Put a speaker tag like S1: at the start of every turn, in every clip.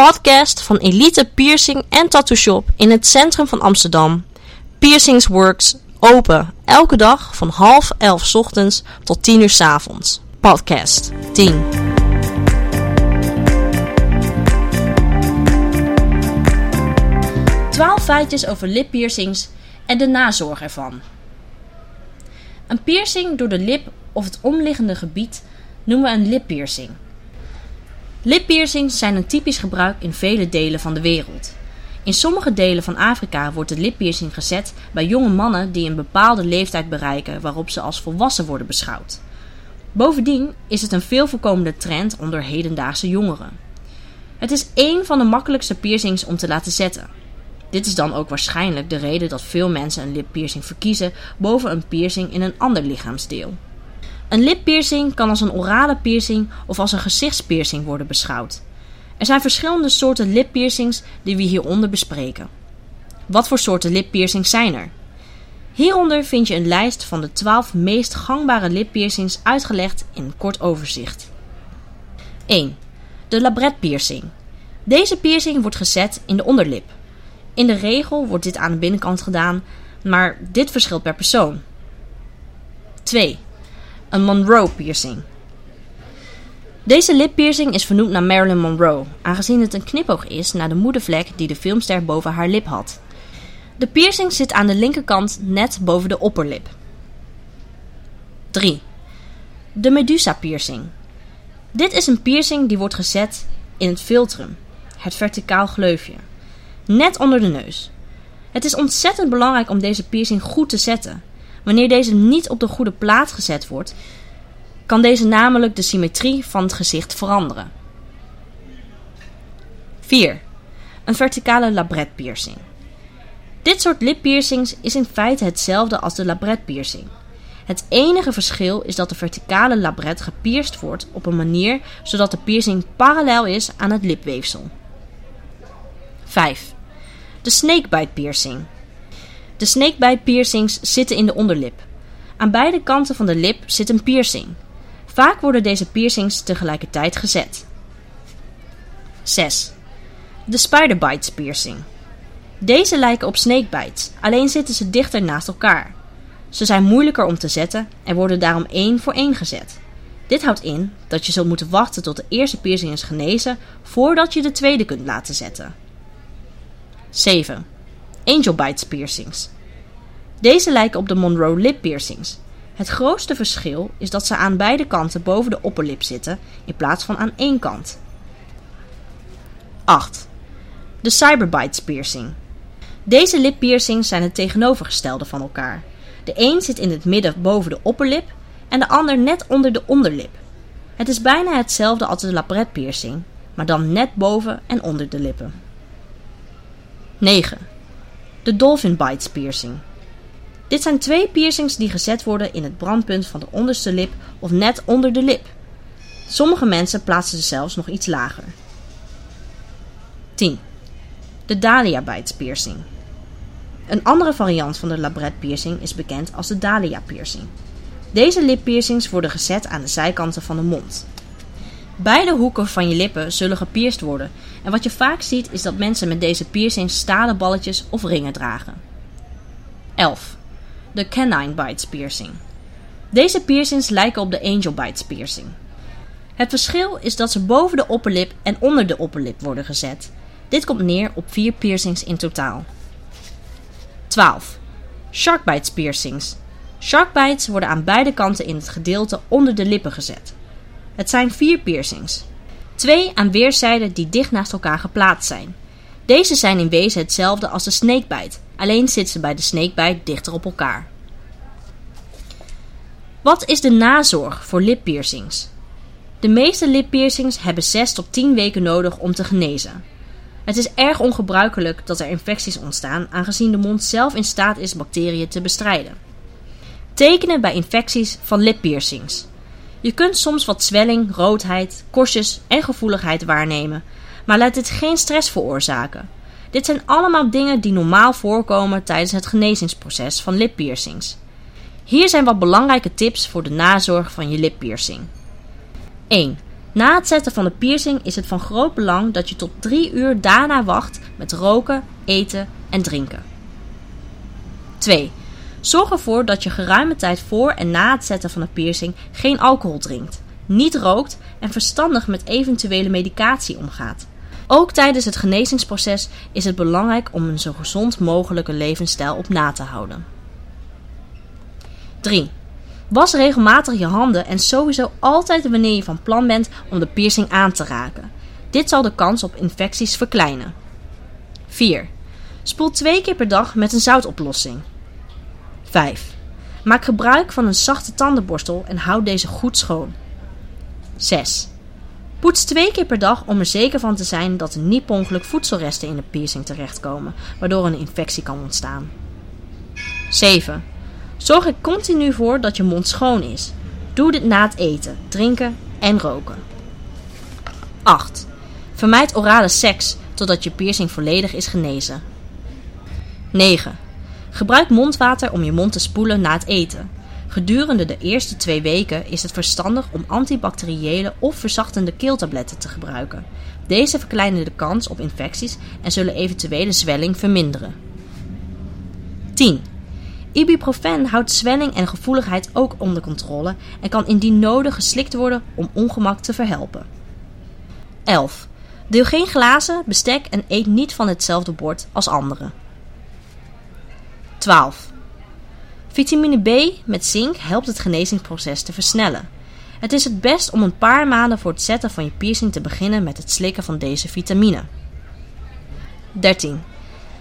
S1: podcast van Elite Piercing en Tattoo Shop in het centrum van Amsterdam. Piercings Works, open elke dag van half elf ochtends tot 10 uur 's avonds. Podcast 10. Twaalf feitjes over lippiercings en de nazorg ervan. Een piercing door de lip of het omliggende gebied noemen we een lippiercing. Lippiercings zijn een typisch gebruik in vele delen van de wereld. In sommige delen van Afrika wordt de lippiercing gezet bij jonge mannen die een bepaalde leeftijd bereiken waarop ze als volwassen worden beschouwd. Bovendien is het een veel voorkomende trend onder hedendaagse jongeren. Het is één van de makkelijkste piercings om te laten zetten. Dit is dan ook waarschijnlijk de reden dat veel mensen een lippiercing verkiezen boven een piercing in een ander lichaamsdeel. Een lippiercing kan als een orale piercing of als een gezichtspiercing worden beschouwd. Er zijn verschillende soorten lippiercings die we hieronder bespreken. Wat voor soorten lippiercings zijn er? Hieronder vind je een lijst van de 12 meest gangbare lippiercings uitgelegd in een kort overzicht. 1. De labret piercing. Deze piercing wordt gezet in de onderlip. In de regel wordt dit aan de binnenkant gedaan, maar dit verschilt per persoon. 2. Een Monroe piercing. Deze lippiercing is vernoemd naar Marilyn Monroe, aangezien het een knipoog is naar de moedervlek die de filmster boven haar lip had. De piercing zit aan de linkerkant net boven de opperlip. 3. De Medusa piercing. Dit is een piercing die wordt gezet in het filtrum, het verticaal gleufje, net onder de neus. Het is ontzettend belangrijk om deze piercing goed te zetten. Wanneer deze niet op de goede plaats gezet wordt, kan deze namelijk de symmetrie van het gezicht veranderen. 4. Een verticale labret piercing. Dit soort lippiercings is in feite hetzelfde als de labret piercing. Het enige verschil is dat de verticale labret gepierst wordt op een manier zodat de piercing parallel is aan het lipweefsel. 5. De snakebite piercing. De snakebite piercings zitten in de onderlip. Aan beide kanten van de lip zit een piercing. Vaak worden deze piercings tegelijkertijd gezet. 6. De spiderbites piercing. Deze lijken op snakebites, alleen zitten ze dichter naast elkaar. Ze zijn moeilijker om te zetten en worden daarom één voor één gezet. Dit houdt in dat je zult moeten wachten tot de eerste piercing is genezen voordat je de tweede kunt laten zetten. 7. Angel bites piercings. Deze lijken op de Monroe lip piercings. Het grootste verschil is dat ze aan beide kanten boven de opperlip zitten in plaats van aan één kant. 8. De cyberbites piercing. Deze lippiercings zijn het tegenovergestelde van elkaar. De een zit in het midden boven de opperlip en de ander net onder de onderlip. Het is bijna hetzelfde als de labret piercing, maar dan net boven en onder de lippen. 9. De dolphin bites piercing. Dit zijn twee piercings die gezet worden in het brandpunt van de onderste lip of net onder de lip. Sommige mensen plaatsen ze zelfs nog iets lager. 10. De Dahlia bites piercing. Een andere variant van de labret piercing is bekend als de Dahlia piercing. Deze lippiercings worden gezet aan de zijkanten van de mond. Beide hoeken van je lippen zullen gepierst worden en wat je vaak ziet is dat mensen met deze piercings stalen balletjes of ringen dragen. 11. De Canine Bites piercing. Deze piercings lijken op de Angel Bites piercing. Het verschil is dat ze boven de opperlip en onder de opperlip worden gezet. Dit komt neer op vier piercings in totaal. 12. Shark Bites piercings. Shark bites worden aan beide kanten in het gedeelte onder de lippen gezet. Het zijn vier piercings. Twee aan weerszijden die dicht naast elkaar geplaatst zijn. Deze zijn in wezen hetzelfde als de snakebite, alleen zitten ze bij de snakebite dichter op elkaar. Wat is de nazorg voor lippiercings? De meeste lippiercings hebben 6 tot 10 weken nodig om te genezen. Het is erg ongebruikelijk dat er infecties ontstaan, aangezien de mond zelf in staat is bacteriën te bestrijden. Tekenen bij infecties van lippiercings. Je kunt soms wat zwelling, roodheid, korstjes en gevoeligheid waarnemen, maar laat dit geen stress veroorzaken. Dit zijn allemaal dingen die normaal voorkomen tijdens het genezingsproces van lippiercings. Hier zijn wat belangrijke tips voor de nazorg van je lippiercing. 1. Na het zetten van de piercing is het van groot belang dat je tot 3 uur daarna wacht met roken, eten en drinken. 2. Zorg ervoor dat je geruime tijd voor en na het zetten van een piercing geen alcohol drinkt, niet rookt en verstandig met eventuele medicatie omgaat. Ook tijdens het genezingsproces is het belangrijk om een zo gezond mogelijke levensstijl op na te houden. 3. Was regelmatig je handen en sowieso altijd wanneer je van plan bent om de piercing aan te raken. Dit zal de kans op infecties verkleinen. 4. Spoel twee keer per dag met een zoutoplossing. 5. Maak gebruik van een zachte tandenborstel en houd deze goed schoon. 6. Poets twee keer per dag om er zeker van te zijn dat er niet per ongeluk voedselresten in de piercing terechtkomen, waardoor een infectie kan ontstaan. 7. Zorg er continu voor dat je mond schoon is. Doe dit na het eten, drinken en roken. 8. Vermijd orale seks totdat je piercing volledig is genezen. 9. Gebruik mondwater om je mond te spoelen na het eten. Gedurende de eerste twee weken is het verstandig om antibacteriële of verzachtende keeltabletten te gebruiken. Deze verkleinen de kans op infecties en zullen eventuele zwelling verminderen. 10. Ibuprofen houdt zwelling en gevoeligheid ook onder controle en kan indien nodig geslikt worden om ongemak te verhelpen. 11. Deel geen glazen, bestek en eet niet van hetzelfde bord als anderen. 12. Vitamine B met zink helpt het genezingsproces te versnellen. Het is het best om een paar maanden voor het zetten van je piercing te beginnen met het slikken van deze vitamine. 13.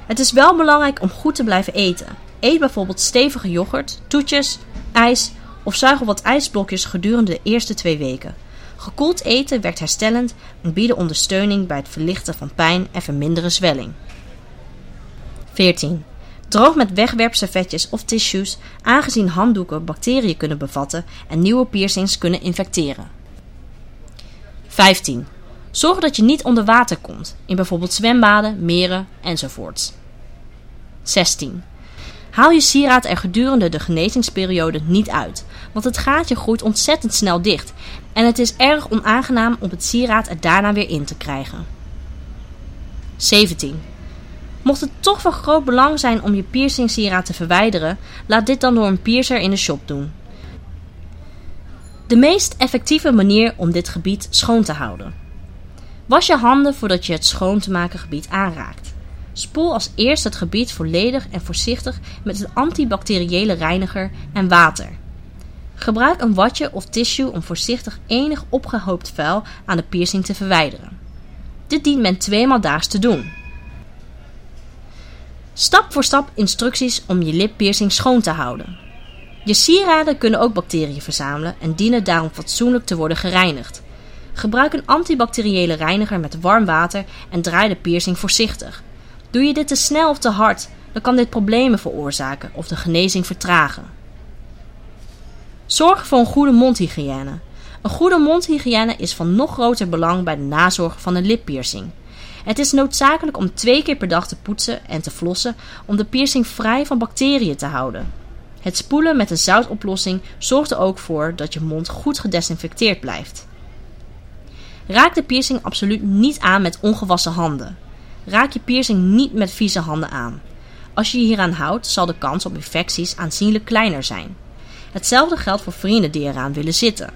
S1: Het is wel belangrijk om goed te blijven eten. Eet bijvoorbeeld stevige yoghurt, toetjes, ijs of zuig wat ijsblokjes gedurende de eerste twee weken. Gekoeld eten werkt herstellend en biedt ondersteuning bij het verlichten van pijn en verminderen zwelling. 14. Droog met wegwerpservetjes of tissues, aangezien handdoeken bacteriën kunnen bevatten en nieuwe piercings kunnen infecteren. 15. Zorg dat je niet onder water komt, in bijvoorbeeld zwembaden, meren enzovoorts. 16. Haal je sieraad er gedurende de genezingsperiode niet uit, want het gaatje groeit ontzettend snel dicht en het is erg onaangenaam om het sieraad er daarna weer in te krijgen. 17. Mocht het toch van groot belang zijn om je piercingsieraad te verwijderen, laat dit dan door een piercer in de shop doen. De meest effectieve manier om dit gebied schoon te houden. Was je handen voordat je het schoon te maken gebied aanraakt. Spoel als eerst het gebied volledig en voorzichtig met een antibacteriële reiniger en water. Gebruik een watje of tissue om voorzichtig enig opgehoopt vuil aan de piercing te verwijderen. Dit dient men tweemaal daags te doen. Stap voor stap instructies om je lippiercing schoon te houden. Je sieraden kunnen ook bacteriën verzamelen en dienen daarom fatsoenlijk te worden gereinigd. Gebruik een antibacteriële reiniger met warm water en draai de piercing voorzichtig. Doe je dit te snel of te hard, dan kan dit problemen veroorzaken of de genezing vertragen. Zorg voor een goede mondhygiëne. Een goede mondhygiëne is van nog groter belang bij de nazorg van een lippiercing. Het is noodzakelijk om twee keer per dag te poetsen en te flossen om de piercing vrij van bacteriën te houden. Het spoelen met een zoutoplossing zorgt er ook voor dat je mond goed gedesinfecteerd blijft. Raak de piercing absoluut niet aan met ongewassen handen. Raak je piercing niet met vieze handen aan. Als je je hieraan houdt, zal de kans op infecties aanzienlijk kleiner zijn. Hetzelfde geldt voor vrienden die eraan willen zitten.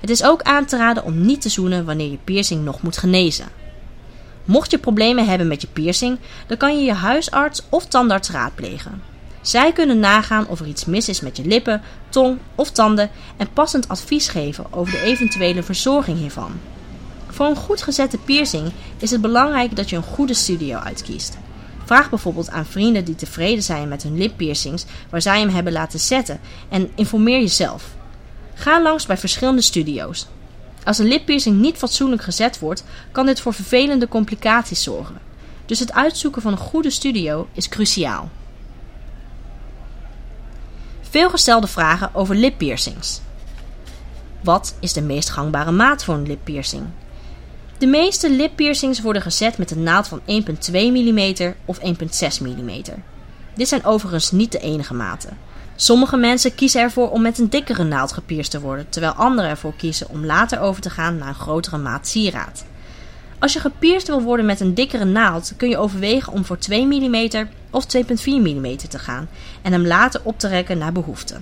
S1: Het is ook aan te raden om niet te zoenen wanneer je piercing nog moet genezen. Mocht je problemen hebben met je piercing, dan kan je je huisarts of tandarts raadplegen. Zij kunnen nagaan of er iets mis is met je lippen, tong of tanden en passend advies geven over de eventuele verzorging hiervan. Voor een goed gezette piercing is het belangrijk dat je een goede studio uitkiest. Vraag bijvoorbeeld aan vrienden die tevreden zijn met hun lippiercings waar zij hem hebben laten zetten en informeer jezelf. Ga langs bij verschillende studio's. Als een lippiercing niet fatsoenlijk gezet wordt, kan dit voor vervelende complicaties zorgen. Dus het uitzoeken van een goede studio is cruciaal. Veel gestelde vragen over lippiercings. Wat is de meest gangbare maat voor een lippiercing? De meeste lippiercings worden gezet met een naald van 1,2 mm of 1,6 mm. Dit zijn overigens niet de enige maten. Sommige mensen kiezen ervoor om met een dikkere naald gepierst te worden, terwijl anderen ervoor kiezen om later over te gaan naar een grotere maat sieraad. Als je gepierst wil worden met een dikkere naald, kun je overwegen om voor 2 mm of 2,4 mm te gaan en hem later op te rekken naar behoefte.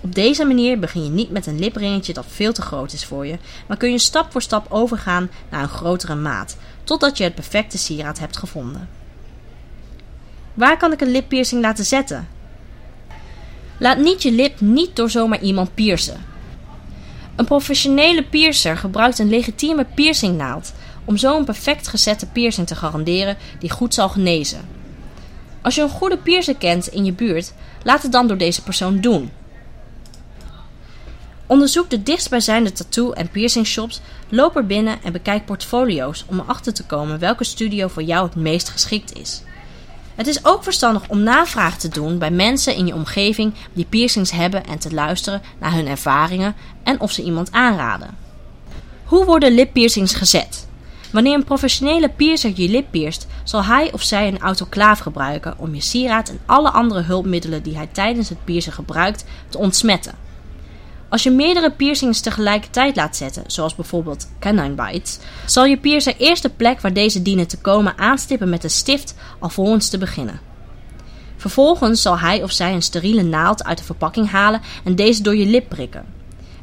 S1: Op deze manier begin je niet met een lipringetje dat veel te groot is voor je, maar kun je stap voor stap overgaan naar een grotere maat, totdat je het perfecte sieraad hebt gevonden. Waar kan ik een lippiercing laten zetten? Laat niet je lip niet door zomaar iemand piercen. Een professionele piercer gebruikt een legitieme piercingnaald om zo een perfect gezette piercing te garanderen die goed zal genezen. Als je een goede piercer kent in je buurt, laat het dan door deze persoon doen. Onderzoek de dichtstbijzijnde tattoo- en piercing shops, loop er binnen en bekijk portfolio's om erachter te komen welke studio voor jou het meest geschikt is. Het is ook verstandig om navraag te doen bij mensen in je omgeving die piercings hebben en te luisteren naar hun ervaringen en of ze iemand aanraden. Hoe worden lippiercings gezet? Wanneer een professionele piercer je lip pierst, zal hij of zij een autoclaaf gebruiken om je sieraad en alle andere hulpmiddelen die hij tijdens het piercen gebruikt te ontsmetten. Als je meerdere piercings tegelijkertijd laat zetten, zoals bijvoorbeeld canine bites, zal je piercer eerst de plek waar deze dienen te komen aanstippen met een stift alvorens te beginnen. Vervolgens zal hij of zij een steriele naald uit de verpakking halen en deze door je lip prikken.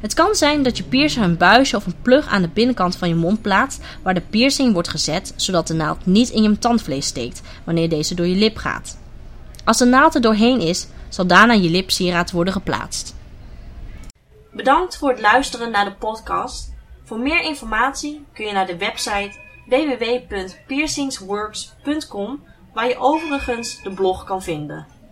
S1: Het kan zijn dat je piercer een buisje of een plug aan de binnenkant van je mond plaatst waar de piercing wordt gezet, zodat de naald niet in je tandvlees steekt wanneer deze door je lip gaat. Als de naald er doorheen is, zal daarna je lipsieraad worden geplaatst. Bedankt voor het luisteren naar de podcast. Voor meer informatie kun je naar de website www.piercingsworks.com waar je overigens de blog kan vinden.